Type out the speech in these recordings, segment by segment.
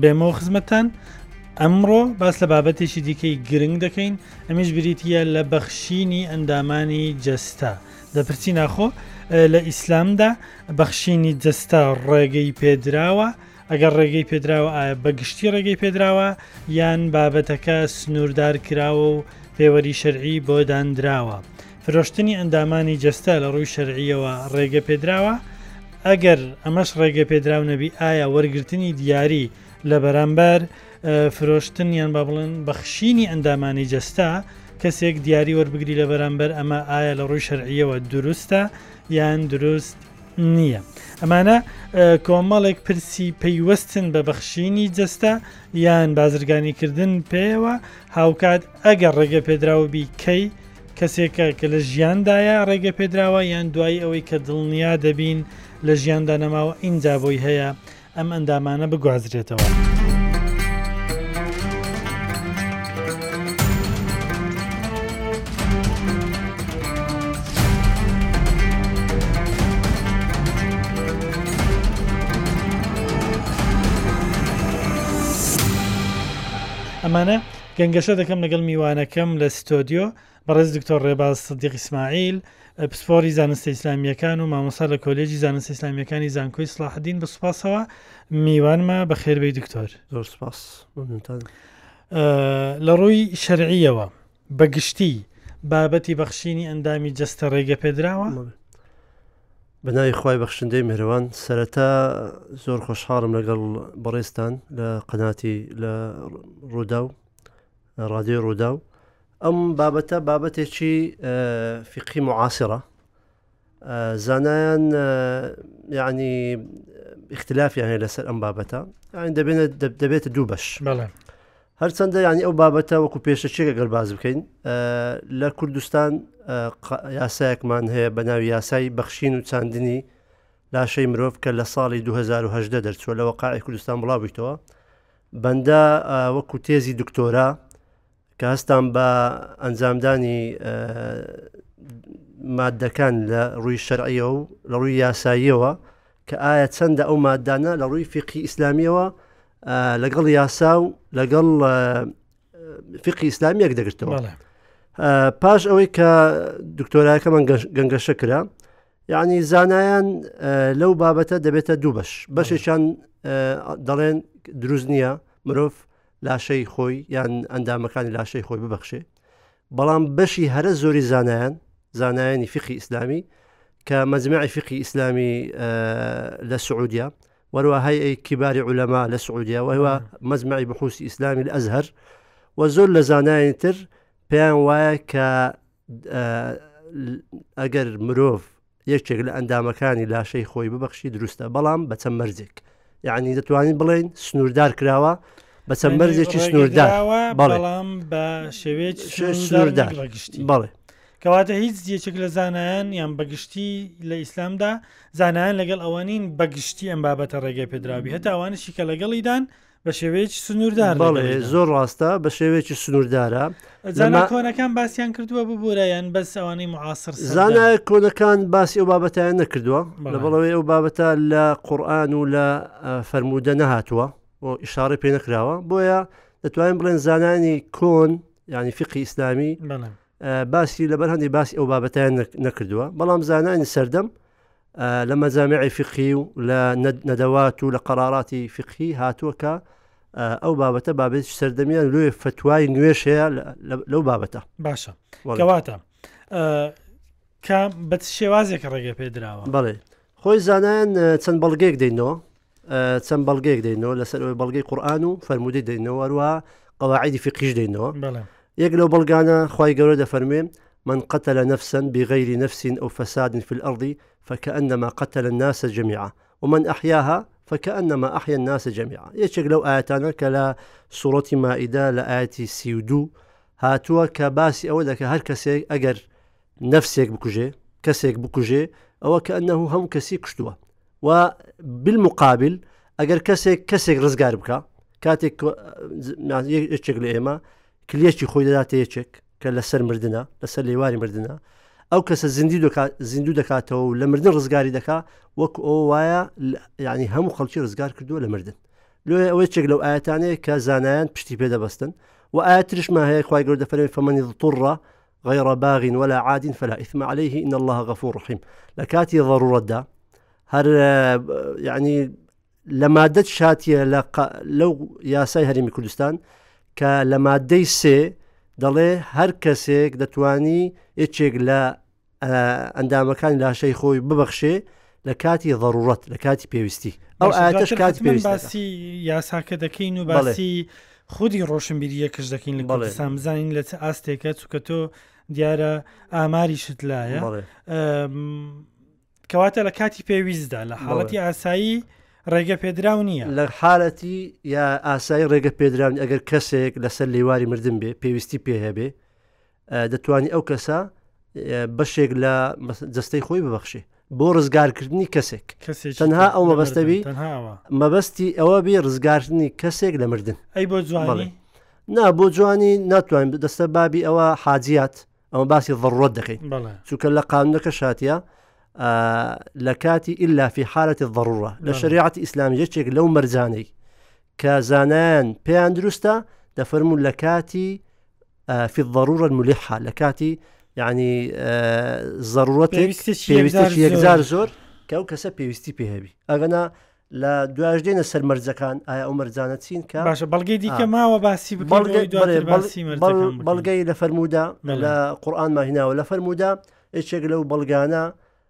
بێمەوە خزمەتتان ئەمڕۆ باس لە بابەتێکی دیکەی گرنگ دەکەین ئەمیش بریتە لە بەخشینی ئەندامانی جەستە دەپرسی ناخۆ لە ئیسلامدا بەخشینی جەستە ڕێگەی پێدراوە ئەگەر ڕێگەی پێدراوە ئایا بەگشتی ڕێگەی پێدراوە یان بابەتەکە سنووردار کراوە و پێوەری شەرعی بۆ دانراوە فرۆشتنی ئەندامانی جەستە لە ڕووی شەرعییەوە ڕێگەپێدراوە؟ ئەگەر ئەمەش ڕێگەپێدراو نەبی ئایا وەرگرتنی دیاری لە بەرامبەر فرۆشتن یان با بڵێن بەخشینی ئەندامانی جەستە کەسێک دیاری وەربگری لە بەرامبەر ئەمە ئایا لە ڕووی شەرعییەوە دروستە یان دروست نییە ئەمانە کۆمەڵێک پرسی پەیوەستن بە بەخشینی جەستە یان بازرگانی کردن پێوە هاوکات ئەگەر ڕێگەپێدراوبی کەی؟ کەسێکە کە لە ژیاندایە ڕێگەپێدراوە یان دوایی ئەوەی کە دڵنیا دەبین لە ژیاندا نەماوە ئینجا بۆی هەیە ئەم ئەندامانە بگوازرێتەوە. ئەمانە گەنگەشە دەکەم لەگەڵ میوانەکەم لە ستۆدیۆ بەڕێز دکتۆر ڕێباز سدیق ئیسماعیل پسپۆری زانستە ئیسلامیەکان و مامۆسا لە کۆلێجی زانستە ئیسلامیەکانی زانکۆی سلاحدین بە سوپاسەوە میوانمە بە خێربەی دکتۆر زۆر سپاس لە ڕووی شەرعیەوە بەگشتی بابەتی بەخشینی ئەندامی جەستە ڕێگە پێدراوە بەناوی خوای بەخشندەی مهرەوان سەرەتا زۆر خۆشحاڵم لەگەڵ بەڕێستان لە قەناتی لە ڕوودا و ڕادێ ڕوودا و ئەم بابەتە بابەتێکی فقی معاصرە زانایان یعنی اختلافیان هەیە لەسەر ئەم بابەتە یان دەبێت دەبێت دوو بەش هەرچەندە یانی ئەو بابەتە وەکو پێشەکێک گەر باز بکەین لە کوردستان یاسایەکمان هەیە بە ناوی یاسای بەخشین و چاندنی لاشەی مرۆڤ کە لە ساڵی 2010 دەرچووە لە وەقاعی کوردستان بڵاوبیتەوە بەندە وەکو تێزی دکتۆرا کە هەستان بە ئەنجامدانی مادەکان لە ڕووی شەرعیەوە و لە ڕووی یاساییەوە کە ئایا چەندە ئەو ماددانە لە ڕووی فقی ئیسلامیەوە لەگەڵ یاسا و لەگەڵ فقی ئیسلامی یەک دەگرتەوە پاش ئەوەی کە دکتۆراکە من گەنگەشە کرا یعنی زانایان لەو بابەتە دەبێتە دوو بەش بەشێکیان دەڵێن دروست نییە مرۆڤ لاشەی خۆی یان ئەندامەکانی لاشەی خۆی ببەخشێ بەڵام بەشی هەرە زۆری زانایان، زانایانی فیقهی ئیسلامی، کە مەجمەعی فیقهی ئیسلامی لە سعودیە، وەروا هەی ئەی کیباری عولەما لە سعودیە وەهوا مەجمەعی بحوسی ئیسلامی لە ئەزهەر و زۆر لە زانایانی تر پێیان وایە کە ئەگەر مرۆڤ یەکێک لە ئەندامەکانی لاشەی خۆی ببەخشی دروستە بەڵام بە چەند مەرجێک یعنی دەتوانین بڵێن سنووردار کراوە بە چەند مەرجێکی سنووردار بەڵام بە شێوێ سنووردار ڕگشتی بەڵێ کەواتە هیچ یەکێک لە زانایان یان بەگشتی لە ئیسلامدا زانایان لەگەڵ ئەوانین بەگشتی ئەم بابەتە ڕێگەی پێدراوی هەتاوانشی کە لەگەڵیدان بە شێوەیەکی سنووردار بەڵێ ڕێگە بدا. زۆر ڕاستە بە شێوەیەکی سنووردارە زانا لەما- کۆنەکان باسیان کردووە ببوورە یان بەس ئەوانەی معاصر سەردەم زانا کۆنەکان باسی ئەو بابەتیان نەکردووە بەڵێ. لە بەڵەوەی ئەو بابەتە لە قورئان و لە ئە، فەرموودە نەهاتووە و ئیشارەی پێ نەکراوە بۆیە دەتوانین بڵێن زانانی کۆن یعنی فقی ئیسلامی بەڵێ ئە، باسی لەبەر هەندی باسی ئەو بابەتیان نەک- نەکردووە بەڵام زانانی سەردەم لە مەجامعی فقهی و لە نەدەوات و لە قەراراتی فقهی هاتووە کە ئەو بابەتە بابێت سەردەمیان لێ فتوای نوێش هەیە لەو بابەتە باشە کەواتە کە بە شێوازێک ڕێگە پێدراوە بڵێ خۆی زانایان چەند بەڵگەیەک دەینەوە چەند بەڵگەیەک دەینەوە لەسەر ئەوەی بەڵگەی قورآان و فەرمودەی دەینەوە هەروە قەواعدی فقیش دەینەوە یەک لەو بەڵگانە خی گەورە دەفەرمێ من قتل نفسا بغير نفس أو فساد في الأرض فكأنما قتل الناس جميعا ومن أحياها فكأنما أحيا الناس جميعا یەکێک لەو ئاەتانە کە لە سوڕەتی مائیدا لە ئاەتی سی و دوو هاتووە کە باسی ئەوە دەکە هەر کەسێک ئەگەر نەفسێک بکوژێ کەسێک بکوژێ ئەوە کە ئەنه هەم کەسی کوشتووە و بالمقابل ئەگەر کەسێک کەسێک ڕزگار بکە کاتێک یەکێک لە ئێمە کلێکی خۆی دەداتە یەکێک کە لەسەر مردە لەسەر لێواری مردە ئەو کەسە زیندی دکات زیندوو دەکاتەوە و لە مردن ڕزگاری دەکا وەک ئەو وایە ینی هەموو خەڵکی ڕزگار کردووە لە مردن لۆ ئەوەی چێک لەو ئاەتانەیە کە زانایان پشتی پێدەبەستن و ئایا ترشمان هەیە خخوای گەوردەفەرێن فەمەنی ڕڕە غیر باغ ولا عاد فلا اثم عليه ان الله غفور رحیم لە کاتی ضرورەتدا هەر یعنی لە مادەت شاتیە لەو یاسای هەرمی کوردستان کە لە مادەی سێ دەڵێ هەر کەسێک دەتانی یەکێک لە ئەندامەکانی لاشەی خۆی ببەخشێ لە کاتی ضرورەت لە کاتی پێویستی ئەو ئاەتش کاتی پێویستی یاساکە دەکەین و باسی خودی ڕۆشنبیریە کەش دەکەین لە بەڵێسان بزانین لە چه ئاستێکە چکە تۆ دیارە ئاماری شت لایە کەواتە لە کاتی پێویستدا لە حاڵەتی ئاسایی ڕێگە پێدراو نییە لە حالەتی یا ئاسایی ڕێگە پێدراون ئەگەر کەسێک لەسەر لێواری مردن بێ پێویستی پێ هەبێ دەتوانانی ئەو کەسە بەشێک لە جستەی خۆی ببەخشێ بۆ ڕزگارکردنی کەسێک تەنها ئەو مەبەستەوی مەبەستی ئەوە بێ ڕزگارتنی کەسێک لە مردن ئەی بۆ جوانی نا بۆ جوانی ناتوانین دەستە بابی ئەوە حاجیات ئەمە باسی ضڕوت دەکەین چونکە لە قانونەکە شاتە لە کاتی ئللا فی حالەتی ضڕە لە شریعەتی ئیسلام یەکێک لەو مەرجانەی کە زانایان پێیان دروستە دەفەرمونون لە کاتی فی الضرورە الملحە لە کاتی یعنی ضرورەت پێویستێکی یەکجار زۆر کە ئەو کەسە پێویستی پێهبی ئەگەنا لە دوایش دێنە سەر مەرجەکان ئایا ئەو مەرجانە چین کە باشە بەڵگەی دیکە ماوە باسی بەڵگەی لە فەرمودا لە قورآان ماهیناوە لە فەرمودا یەکێک لەو بەڵگانە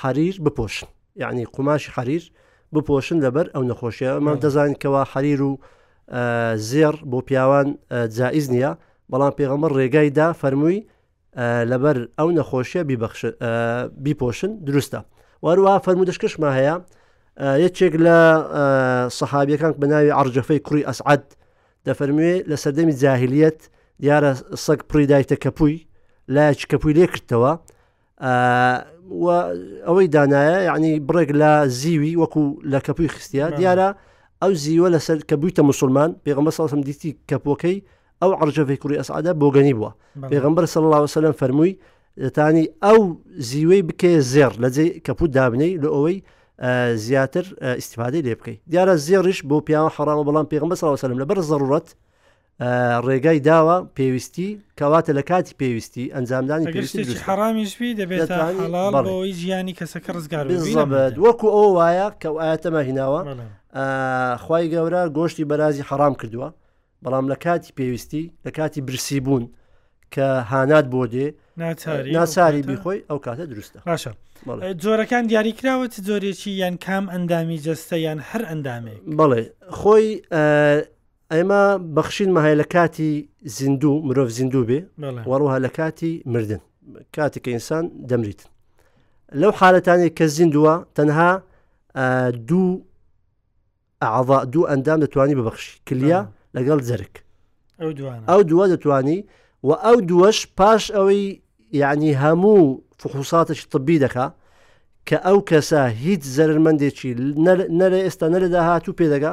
حەریر بپۆشن یعنی قوماشی حەریر بپۆشن لەبەر ئەو نەخۆشیە ئەمان دەزان کەوا حەریر و زێڕ بۆ پیاوان جائیز نییە بەڵام پێغەمە ڕێگایدا فەرمووی لەبەر ئەو نەخۆشیە بیپۆشن دروستە وەروە فەرمو دەشکشما هەیە یەکێک لە سەحابیەکان بە ناوی ئەرجەفەی کوڕی ئەسعات دەفەرموێ لە سەردەمی جاهلیت دیارە سەگ پڕی دایتە کەپووی لایچ کەپووی لێکردەوە و ئەوەی دانایە یعنی بڕێک لە زیوی وەکو لە کەپوی خستە دیارە ئەو زیوە لەسەر کە بوویتە مسلمان پێغمە ساڵم دیتی کەپۆکەی ئەو عرجەفی کوڕی ئەسعادا بۆگەنی بووە پێغمبەر سەڵ الله وسلم فەرمووی دەتانی ئەو زیوەی بکێ زێر لە جێ کەپوت دابنەی لە ئەوەی زیاتر ئیسیفادەی لێ بکەیت دیارە زێڕش بۆ پیاوە حڕامە بەڵام پێغمە ساوسلم لە بەر زەڕەت ڕێگای داوە پێویستی کەواتە لە کاتی پێویستی ئەنجامدانی پێویستی حرامیش بی دەبێت بەڵەوەی ژیانی کەسەکە ڕزگار بزڵبێت وەکو ئەو وایە کە ئاەتەمە هیناوە خی گەورە گۆشتی بەرازی حرام کردووە بەڵام لە کاتی پێویستی لە کاتی برسی بوون کە هانات بۆ دێ ناچاری بیخۆی ئەو کاتە دروستە باشە جۆرەکان دیاریکراوە چ جۆرێکی یان کام ئەندامی جەستە یان هەر ئەندامێک بڵێ خۆی ئێمە بەخشینمە هەیە لە کاتی زیندوو مرۆڤ زیندوو بێ وەڕوها لە کاتی مردن کاتێک کە ئینسان دەمریت لەو حالەتانی کە زیندووە تەنها دوو ئاوا دوو ئەندام دەتوانی ببخشی کلیا لەگەڵ جەرک ئەو دووە دەتوانی و ئەو دووەش پاش ئەوەی یعنی هەموو فخوساتش طبی دەکا کە ئەو کەسە هیچ زەرمەندێکی نە لە ئێستا نە لە داهاتوو پێدەگا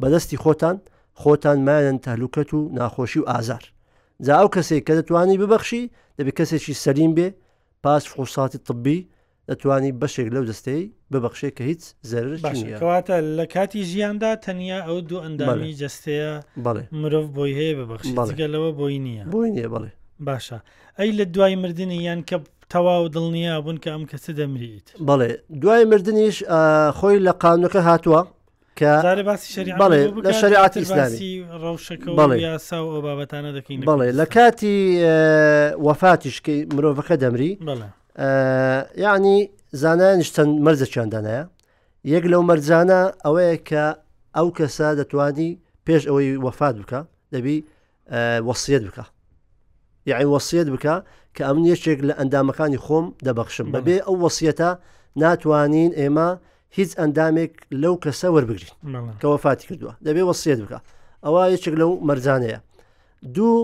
بەدەستی خۆتان خۆتان مایەن تەهلوکەت و ناخۆشی و ئازار جا ئەو کەسێک کە دەتوانی ببەخشی دەبێت کەسێکی سەلیم بێ پاش فحوساتی طبی دەتوانی بەشێک لەو دەستەی ببەخشێ کە هیچ زەررکی باشە نییە. کەواتە لە کاتی ژیاندا تەنیا ئەو دوو بەڵێ. ئەندامی جەستەیە بەڵێ. مرۆڤ بۆی هەیە ببەخشێ بەڵێ. جگە لەوە بۆی نییە. بۆی نییە بەڵێ. باشە ئەی لە دوای مردنی یان کە تەواو دڵنیا بوون کە ئەم کەسە دەمریت؟ بەڵێ دوای مردنیش ئا خۆی لە قانونەکە هاتووە. جارێ باسی شەریعەت بەڵێ بۆ بکە، لە شەریعەتی دواتر ئیسلامی. باسی ڕەوشەکە و بەڵێ. یاسا و ئەو بابەتانە دەکەین لە بەڵێ لە کوردستان. کاتی ئە، وەفاتیش کە مرۆڤەکە دەمری بەڵێ ئە، یعنی زانایانش چەند مەرجەکیان دانایە یەک لەو مەرجانە ئەوەیە کە ئەو کەسە دەتوانی پێش ئەوەی وەفات بکە دەبی وەسیەت بکە یعنی وەسیەت بکە کە ئەمن یەکێک لە ئەندامەکانی خۆم دەبەخشم بەبێ ئەو وەسیەتە ناتوانین ئێمە هیچ ئەندامێک لەو کەسە وەربگرین کە وەفاتی کردووە دەبێ وەسیەت بکە ئەوە یەکێک لەو مەرجانەیە دوو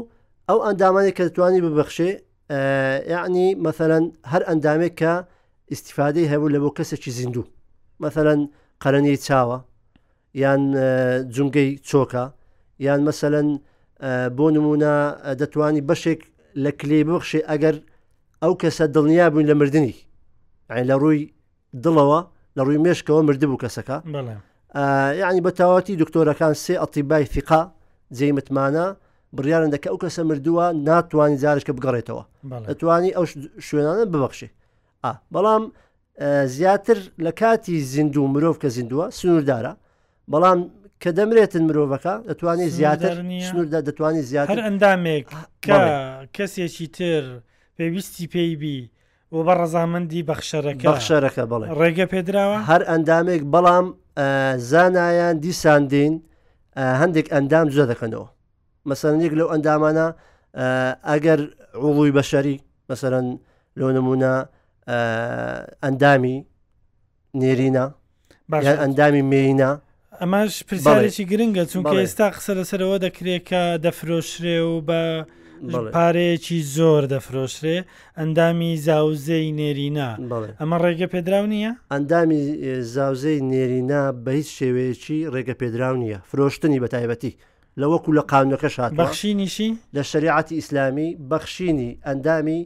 ئەو ئەندامانی کە دەتوانی ببەخشێ یعنی مەمثلەن هەر ئەندامێک کە ئیسیفادەی هەبوو لە بۆ کەسێکی زیندوو مەمثلەن قەرەنی چاوە یان جومگەی چۆکە یان مەسەلەن بۆ نمونە دەتوانی بەشێک لە کلێ ببخشێ ئەگەر ئەو کەسە دڵنیا بووین لە مردنی ئەین لە ڕووی دڵەوە لە ڕووی مێشکەوە مردبوو کەسەکە بەڵێ یعنی بە تاواتی دکتۆرەکان سێ ئەتیبای فیقا جێی متمانە بڕیارن دەکە ئەو کەسە مردووە ناتوانانی جارشکە بگەڕێتەوە بەڵێ دەتوانی ئەو ش- شوێنانە ببەخشێ بەڵام زیاتر لە کاتی زیندوو مرۆڤ کە زیندووە سنووردارە بەڵام کە دەمرێتن مرۆڤەکە دەتوانێت زیاتر سنووردا دەتوانانی زیاتر ئەندامێک کەسێکی تر پێویستی پێی بی و بە ڕەزامەندی بەخشەرەکە بەخشەرەکە بڵێ ڕێگە پێدراوە هەر ئەندامێک بەڵام زانایان دیساندین هەندێک ئەندام جوە دەکەنەوە مەسەن یەک لەو ئەندامانە ئەگەر ڕوڵووی بەشەری مەسەرەن لۆ نمونە ئەندامی نێرینە باشیان ئەندامی مینە ئەماش پرسیارێکی گرنگە چونکە ئێستا قسە لەسەرەوە دەکرێت کە دەفرۆشرێ و بە پارەیەکی زۆر دەفرۆشرێ ئەندامی زاوزەی نێرینە ئەمە ڕێگە پێدراو نییە ئەندامی زاوزەی نێرینە بە هیچ شێوەیەکی ڕێگە پێدراو نییە فرۆشتنی بە تایبەتی لە وەکو لە قانونەکەش هاتووە. بەخشینی چی؟ لە شەریعەتی ئیسلامی بەخشینی ئەندامی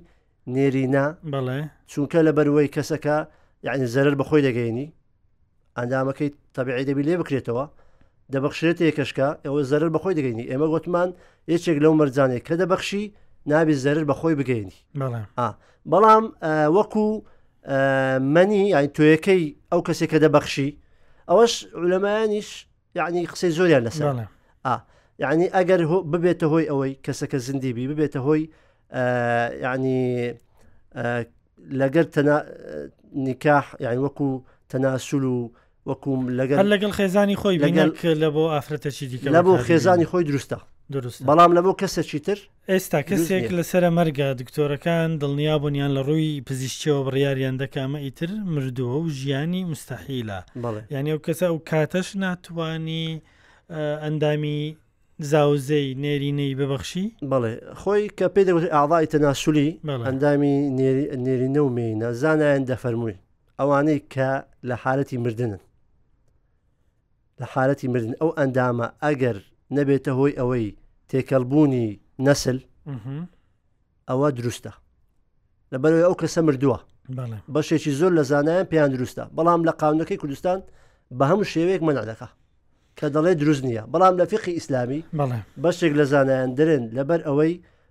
نێرینە بەڵێ چونکە لە بەروەی کەسەکە یعنی زەرەر بە خۆی دەگەینی ئەندامەکەی تەبیعی دەبی لێ بکرێتەوە دەبخشێت یەکەشکە ئەوە زەرر بەخۆی دەگەینی ئێمە گوتمان یەکێک لەو مەرجانێک کە دەبخشی نابی زەرر بەخۆی بگەینی بەڵام وەکو منی یان تۆیەکەی ئەو کەسێکە دەبخشی ئەوەش لەمایانیش یعنی قسەی زۆریان لەسەر بەڵێ ئا یعنی ئەگەر هۆ- ببێتە هۆی ئەوەی کەسەکە زیندی بی ببێتە هۆی ئا، یعنی ئا، لەگەر تەنا نیکاح یعنی وەکو تەناسول و وەکوم هەر لەگەر لەگەڵ خێزانی خۆی لەگەڵ- بینەک لە بۆ ئافرەتەچی دیکە لە بۆ بەکاری خێزانی بێنێ. خۆی دروستە دروستە بەڵام لە بۆ کەسێکی تر ئێستا کەسێک لە سەرە مەرگە دکتۆرەکان دڵنیابوون یان لە ڕووی پزیشکیەوە بڕیاریان دەکامە ئیتر مردووە و ژیانی مستحیلە یعنی ئەو کەسە ئەو کاتەش ناتوانی ئەندامی زاوزەی نێرینەی ببەخشی بڵێ خۆی کە پێ دەگوتی ئاڵای تەناسولی ئەندامی نێرینە و مینە زانایان دەفەرمووی ئەوانەی کە لە حالەتی مردنن لە حالەتی مردن ئەو ئەندامە ئەگەر نەبێتە هۆی ئەوەی تێکەڵبوونی نەسل ئەوە دروستە لەبەر ئەو کەسە مردووە بەشێکی زۆر لە زانایان پێیان دروستە بەڵام لە قاونەکەی کوردستان بە هەموو شێوەیەک مەنع دەکە کە دەڵێ دروست نییە بەڵام لە فقی ئیسلامی بەشێک لە زانایان درێن لەبەر ئەوەی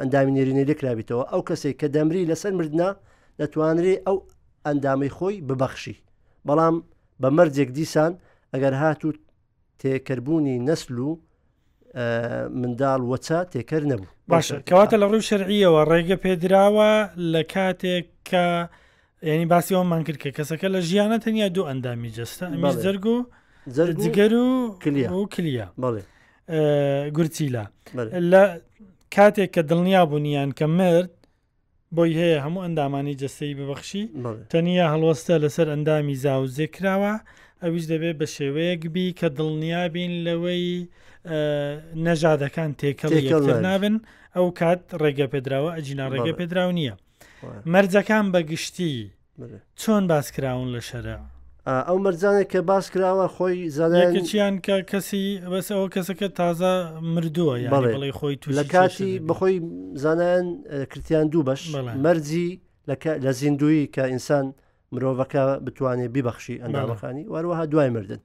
ئەندامی نێرینەی لێکرابیتەوە ئەو کەسێک کە دەمری لەسەر مردنا دەتوانرێ ئەو ئەندامەی خۆی ببەخشی بەڵام بە مەرجێک دیسان ئەگەر هاتوو تێکردبوونی نەسل و منداڵ وەچە تێکەر نەبوو باشە کەواتە لە ڕووی شەرعیەوە ڕێگە پێدراوە لە کاتێک کە یعنی باسی ئەومان کرد کە کەسەکە لە ژیانە تەنیا دوو ئەندامی جەستە ئەمیش جەرگ و جگەر و کلیا و کلیا بڵێ گورچیلا لە کاتێک کە دڵنیا بوونیان کە مرد بۆی هەیە هەموو ئەندامانی جەستەی ببەخشی تەنیا هەڵوەستە لەسەر ئەندامی زاوزێ کراوە ئەویش دەبێت بە شێوەیەک بی کە دڵنیا بین لەوەی نەژادەکان تێکەڵ نابن ئەو کات ڕێگە پێدراوە ئەجینا ڕێگە پێدراو نییە مەرجەکان بە گشتی چۆن باسکراون لە شەرع ئەو مەرجانێک کە باس کراوە خۆی زانیان کە کەسی بەس ئەوە کەسەکە تازە مردووە بەڵێ خۆی تو لە کاتی بەخۆی زانایان کرتیان دوو بەش مەرجی لە زیندویی کە ئینسان مرۆڤەکە بتوانێت بیبەخشی ئەندامەکانی وەروەها دوای مردن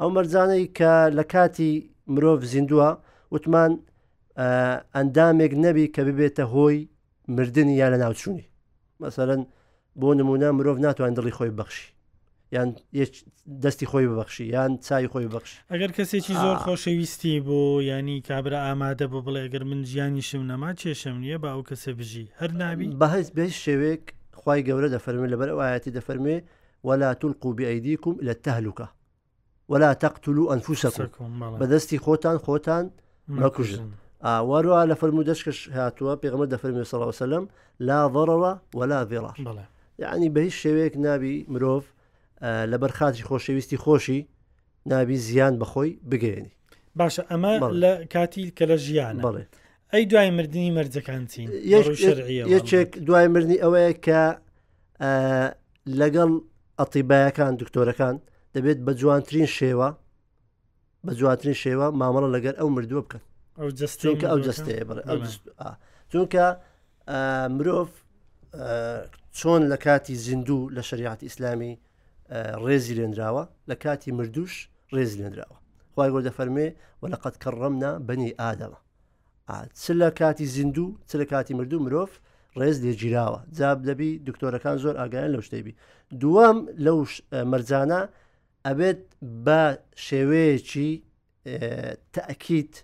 ئەو مەرجانەی کە لە کاتی مرۆڤ زیندووە وتمان ئەندامێک نەبی کە ببێتە هۆی مردنی یا لە ناوچوونی مەسەرەن بۆ نمونە مرۆڤ ناتوان دڵی خۆی بەخشی یان دەستی خۆی ببخشی یان چای خۆی بخش ئەگەر کەسێکی زۆر خۆشەویستی بۆ ینی کابرا ئامادە بۆ بڵێ گەر من ژیانیشم نەما چێشم نییە با ئەو کەسە بژی هەر ناوی بەهز بێ شێوێک خی گەورە دەفەرمێ لەبەر ئاەتی دەفەرمێ ولا تلقوا بأيديكم إلى التهلكة ولا تقتلوا انفسکم بە دەستی خۆتان خۆتان مەکوژن ئاواروا لە فەرمو دەشکەش هاتووە پێغمە دەفەرمی سەڵاوسلم لا ضرەوە ولا ڤێڕا یعنی بە هیچ شێوەیەک ناوی مرۆڤ لە بەرخاتی خۆشەویستی خۆشی ناوی زیان بەخۆی بگەێنی باشە ئەمە لە کاتی کە لە ژیان بڵێ ئەی دوای مردنی مەرجەکان چین یەکێک دوای مردنی ئەوەیە کە لەگەڵ ئەتیبایەکان دکتۆرەکان دەبێت بە جوانترین شێوە بە جوانترین شێوە مامەڵە لەگەر ئەو مردووە بکەن ئەو جستێکە ئەو جستەیە بڵێ چونکە مرۆڤ چۆن لە کاتی زیندوو لە شریعات ئیسلامی ڕێزی لێنراوە لە کاتی مردوش ڕێز لێنراوە خی گۆ دەفەرمێ و لە قەت کەڕەمنا بەنی ئادەمە چ لە کاتی زیندوو چ لە کاتی مردوو مرۆڤ ڕێز لێگیراوە جاب دەبی دکتۆرەکان زۆر ئاگایان لەو شتێبی دووەم لەو مەرجانە ئەبێت بە شێوەیەکی تاکیت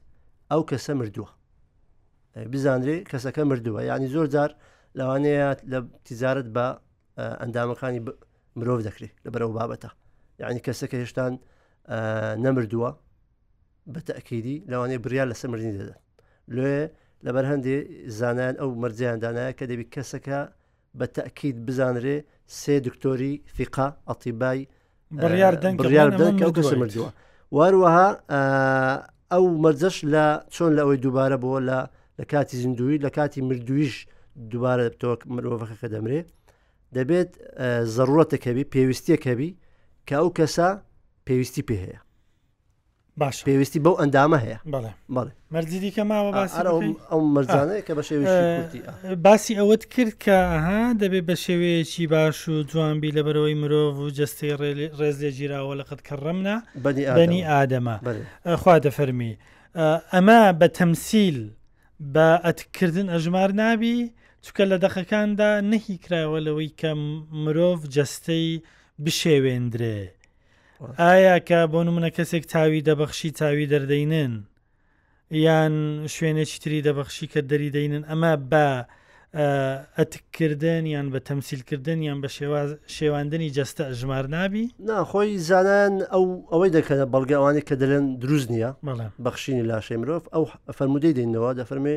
ئەو کەسە مردووە بزانرێ کەسەکە مردووە ینی زۆر جار لەوانەیە لە تیزارت بە ئەندامەکانی مرۆڤ دەکرێت لە بەرەو بابەتە یعنی کەسەکە هێشتان نەمردووە بە تەکیدی لەوانەیە بڕیار لەسەر مردنی دەدەن لێ لەبەر هەندێ زانیان ئەو مەرجیان دانایە کە دەبی کەسەکە بە تەکیید بزانرێ سێ دکتۆری فیقا ئەتیبای بڕیار دەنگ بڕیار دەنگ ئەو کەسە مردووە واروەها ئەو مەرجەش لە چۆن لە ئەوەی دووبارە بۆ لە لە کاتی زیندوی لە کاتی مردویش دووبارە تۆک مرۆڤەکە دەمرێ دەبێت زەڕەتەکەبی پێویستیەکەبی کە ئەو کەسە پێویستی پێ هەیە باش پێویستی بەو ئەندامە هەیە بەڵێ بەڵێ مەرجی دیکە ماوە باس ئەو مەرجانەیە کە بە شێوێکی باسی ئەوەت کرد کە ئەها دەبێت بە شێوەیەکی باش و جوانبی لە بەرەوەی مرۆڤ و جستەی ڕێز لێ گیراوە لە قەت کەڕەمنا بەنی ئادەمە خوا دەفەرمی ئەمە بە تەمسیل بە ئەتکردن ئەژمار نابی چکە لە دەقەکاندا نەهی کراوە لەوەی کە مرۆڤ جستەی بشێوێندرێ. ئایا کە بۆ نمونە کەسێک تاوی دەبەخشی تاوی دەردەینن یان شوێنێکی تری دەبەخشی کە دەری دەینن ئەمە بە ئەتککردن یان بە تەمسیلکردن یان بە شێواز شێواندنی جەستە ژمار نابی ناخۆی زانان ئەو ئەوەی دەکەنە بەڵگەوانی کە دەلێن دروست نییە بەخشینی لاشەی مرۆڤ ئەو فەرمودەی دێنەوە دەفەرمێ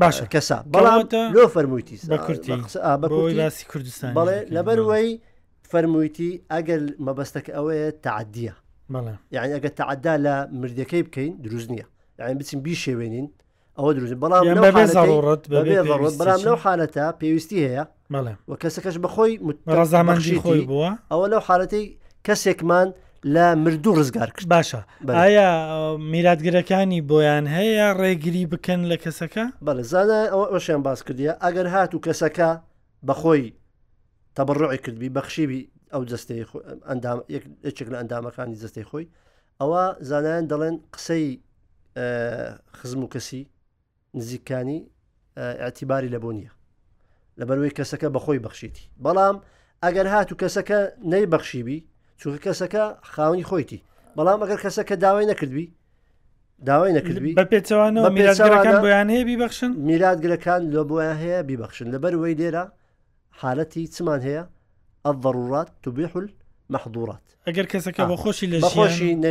باشە کەسا بەڵام لۆ فەرموویتی باسی کوردستان بەڵێ لەبەروەی فەرموویتی ئەگەر مەبەستەکە ئەوەیە تعدیە یعنی ئەگە تعدا لە مردەکەی بکەین دروست نییە یعنی بچین بی شێوێنین ئەوە دروست بەڵام بەڵام لەو حالەتە پێویستی هەیە و کەسەکەش بەخۆی ڕزامەنشی خۆی بووە ئەوە لەو حالەتی کەسێکمان لە مردوو ڕزگار کرد باشە ئایا میراتگرەکانی بۆیان هەیە ڕێگری بکەن لە کەسەکە بەڵە زانە ئەوە ئەوشیان باس کردە ئەگەر هات و کەسەکە بەخۆی تەبڕۆی کردبی بەخشیبی ئەو جستەی ئەندام یەکێک لە ئەندامەکانی جستەی خۆی ئەوە زانایان دەڵێن قسەی خزم و کەسی نزیکانی ئەتیباری لە بۆ نییە لەبەروەی کەسەکە بەخۆی بەخشیتی بەڵام ئەگەر هات و کەسەکە نەی بەخشیبی چونکە کەسەکە خاونی خۆیتی بەڵام ئەگەر کەسەکە داوای نەکردبی داوای نەکردبی بە پێچەوانەوە میراتگرەکان بۆیان هەیە بیبخشن میراتگرەکان لۆ بۆیان هەیە بیبخشن لەبەر وەی لێرە حالەتی چمان هەیە، الضرورات تبیح المحظورات. ئەگەر کەسەکە بە خۆشی لە ژیان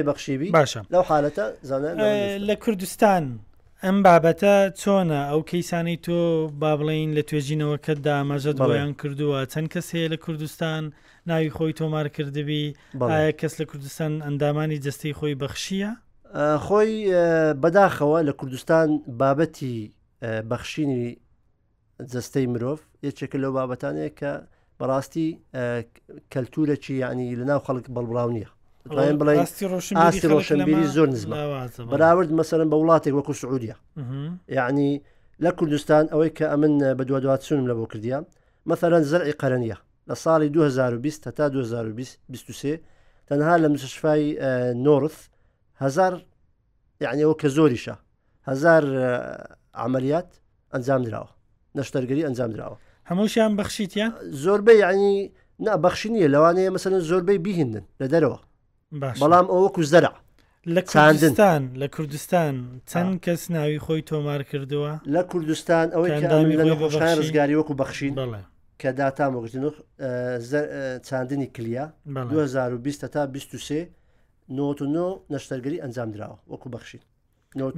باشە لەو حالەتە زانایان دەڵێن مستحب. لە کوردستان ئەم بابەتە چۆنە؟ ئەو کەیسانەی تۆ با بڵێین لە توێژینەوەکەتدا ئاماژەت بۆیان کردووە، چەند کەس هەیە لە کوردستان ناوی خۆی تۆمار کردبی؟ ئایا کەس لە کوردستان ئەندامانی جەستەی خۆی بەخشییە؟ خۆی بەداخەوە لە کوردستان بابەتی بەخشینی جستەی مرۆڤ یەکێکە لەو بابەتانەیە کە بەڕاستی کەلتورەکی یعنی لەناو خەڵک بەڵبراو نییە دوایان بڵێ ئاستی ڕۆشنبیری زۆر نزمە بەراورد مەسەرم بە وڵاتێک وەکو سعودیە یعنی لە کوردستان ئەوەی کە ئەمن بە دو دواتسونم لە بۆ کردیان مەثلەن زەرعی قەرەنە لە ساڵی 2020 تا 2023 تەنها لە مشفای نۆرث هزار یعنی ئەوە کە زۆریشە هزار عملیات ئەنجام دراوە نەشتەرگەری ئەنجام دراوە هەمووشیان بەخشیتە زۆربەی ینی نا بەخشی نییە لەوانەیە مەسەن زۆربەی بیهندن لە دەرەوە بەڵام ئەوە کوزدەرە لە کوردستان لە کوردستان چەند کەس ناوی خۆی تۆمار کردووە لە کوردستان ئەوەی خۆشان ڕزگاری وەکو بەخشین کە داتا مەگوتن چاندنی کلیا 2020 تا 23 نۆت و نۆ نەشتەرگەری ئەنجام درراوە وەکو بەخشین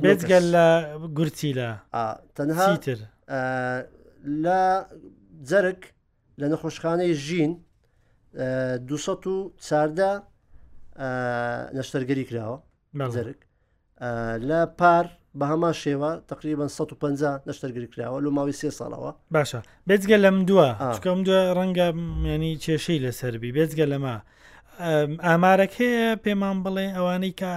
بێتگەل لە گورچی لە تەنها تر لە جەرگ لە نەخۆشخانەی ژین دو چاردە نەشتەرگەری کراوە جەرگ لە پار بە هەمان شێوە تقریبان 150 نەشتەرگری کراوە لە ماوەی سێ ساڵەوە باشە بێتگە لەم دووە چکەم دوێ ڕەنگە میێنی کێشەی لەسەربی بێتگە لەمە ئامارەک هەیە پێمان بڵێ ئەوانەی کە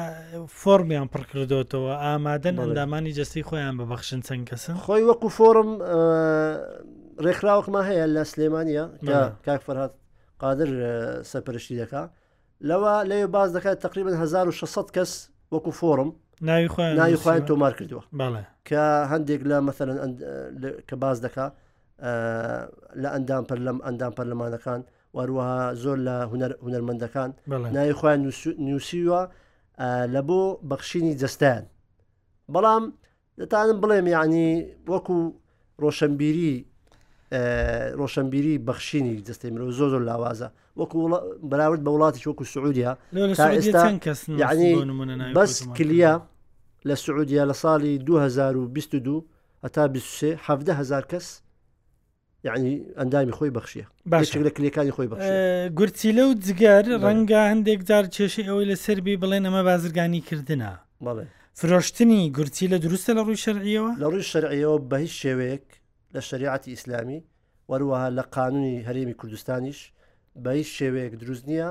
فۆرمیان پڕکردوتەوە ئامادەن ئەندامانی جەستی خۆیان ببەخشن چەند کەسن خۆی وەکو فۆرم ڕێکخراوەکمان هەیە لە سلێمانە کاک فەرهات قادر سەرپەرشتی دەکە لەوە لەوێ باس دەکات تقریبا 1600 کەس وەکو فۆرم ناوی خۆیان ناوی خۆیان تۆمار کردووە بەڵێ کە هەندێک لە مەثلەن کە باز دەکا لە ئەندام پەر لەم ئەندام پەرلەمانەکان واروەها زۆر لە هوەرمەندەکان ناوی خۆیان نووسیوە لە بۆ بەخشینی جستیان بەڵام دەتانم بڵێم یعنی وەکو ڕۆشنبیری ڕۆشنبیری بەخشینی جستی مرۆ زۆر زۆر لاوازە وەکو بەراورد بە وڵاتی وەکو سعودیا بەس کلیە لە سعودیا لە ساڵی 2022 هەتا 20 هزار کەس یعنی ئەندامی خۆی بەخشیە باشێک لە کلەکانی خۆی بە گورچیلە و جگەر ڕەنگە هەندێک جار کێشەی ئەوەی لە سربی بڵێن ئەمە بازرگانی کردنە فرۆشتنی گورچی لە دروستە لە ڕووی شەرعیەوە لە ڕووی شەرعیەوە بە هیچ شێوەیەک لە شریعەتی ئیسلامی وەروەها لە قانونی هەرێمی کوردستانیش بە هیچ شێوەیەک دروست نییە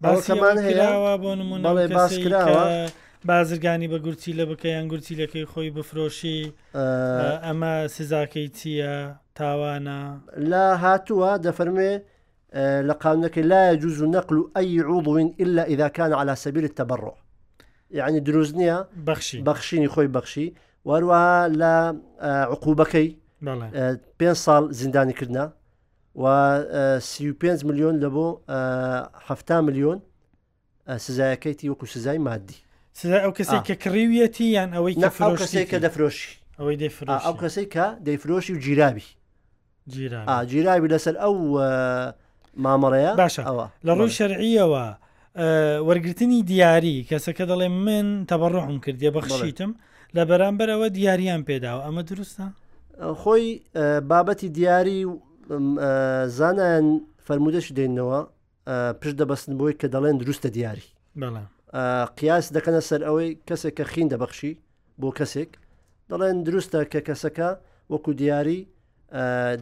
باسی ئەوە کراوە بۆ نمونە باس کراوە بازرگانی بە گورچی لە بکە یان گورچی لەکەی خۆی بفرۆشی ئەمە سزاکەی چییە تاوانە لا هاتووە دەفەرمێ لە قاونەکە لا جوز و نەقل و ئەی عوڵوین إلا إذا كان على سبيل التبرع يعني دروست نییە بەخشی بەخشینی خۆی بەخشی وەروەها لە عقوبەکەی پێ ساڵ زیندانی کردە و سی و پێنج ملیۆن لە بۆ حەفتا ملیۆن سزایەکەیتی وەکو سزای مادی سزای ئەو کەسی کە کڕیویەتی یان ئەوەی نە ئەو کەسێک کە دەفرۆشی ئەوەی دەفرۆش ئەو کەسەی کە دەیفرۆشی و جیرابی جیرابی لەسەر ئەو مامەڕەیە باشە ئەوە لە ڕووی شەرعیەوە وەرگرتنی دیاری، کەسەکە دەڵێ من تەبەڕوحم کردیە بەخشیتم لە بەرامبەر ئەوە دیاریان پێداوە ئەمە دروستە؟ خۆی بابەتی دیاری و زانایان فەرمودەش دێنەوە پشت دەبەستن بۆی کە دەڵێن دروستە دیاری قیاس دەکەنە سەر ئەوەی کەسێک کە خین دەبەخشی بۆ کەسێک دەڵێن دروستە کە کەسەکە وەکو دیاری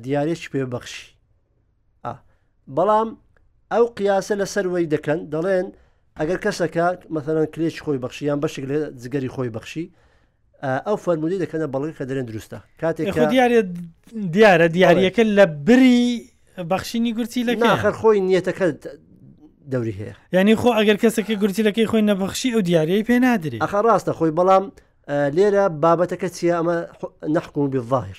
دیارێکی پێبەخشی ئا بەڵام ئەو قیاسە لەسەر وەی دەکەن دەڵێن ئەگەر کەسەکە مەثلەن کرێچ خۆی بەخشیان بەشێک لە جگەری خۆی بەخشی ئەو فەرمودی دەکەنە بەڵگە کە دەرێن دروستە کاتێک دیارە دیارە دیارەکە لە بری بەخشینی گورچی لە ناخەر خۆی نیەتەکە دەوری هەیە ینی خۆ ئەگەر کەسەکە گورچیلەکەی خۆی نەبخشی ئەو دیارەی پێ نادرێت ئەخە ڕاستە خۆی بەڵام لێرە بابەتەکە چیە ئەمە نەحکوم بظاهر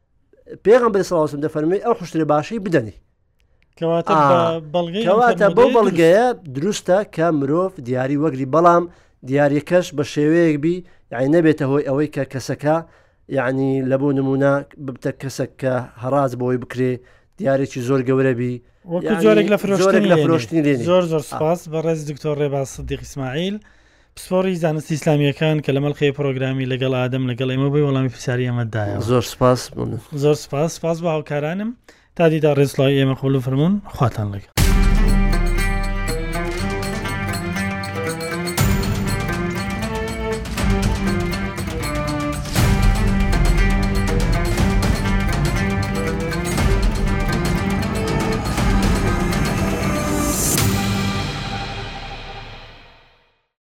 پێغمبەر سڵاوسم دەفەرمووی ئەو حشترە باشەی بدەنی کەواتە بەو بەڵگەیە دروستە کە مرۆڤ دیاری وەگری بەڵام دیارەکەش بە شێوەیەک بی یعنی نەبێتە هۆی ئەوەی کە کەسەکە یعنی لە بۆ نمونە ببتە کەسەک کە هەڕاز بۆی بکرێ دیارێکی زۆر گەورە بی جارێک لە فرۆشتنی لێ زۆر زۆر سپاس بە ڕێز دکتۆر ڕێباز سدیق ئیسماعیل پسپۆڕی زانستی ئیسلامییەکان کە لە مەڵقەی پڕۆگرامی لەگەڵ ئادەم لەگەڵ ئێمە بووی وەڵامی پرسیاری ئێمەت دایەوە. زۆر سپاس بوون. زۆر سپاس سپاس بۆ هاوکارانم تا دیدا ڕێز سڵاوی ئێمە قبول فەرموون خواتان لەگەڵ.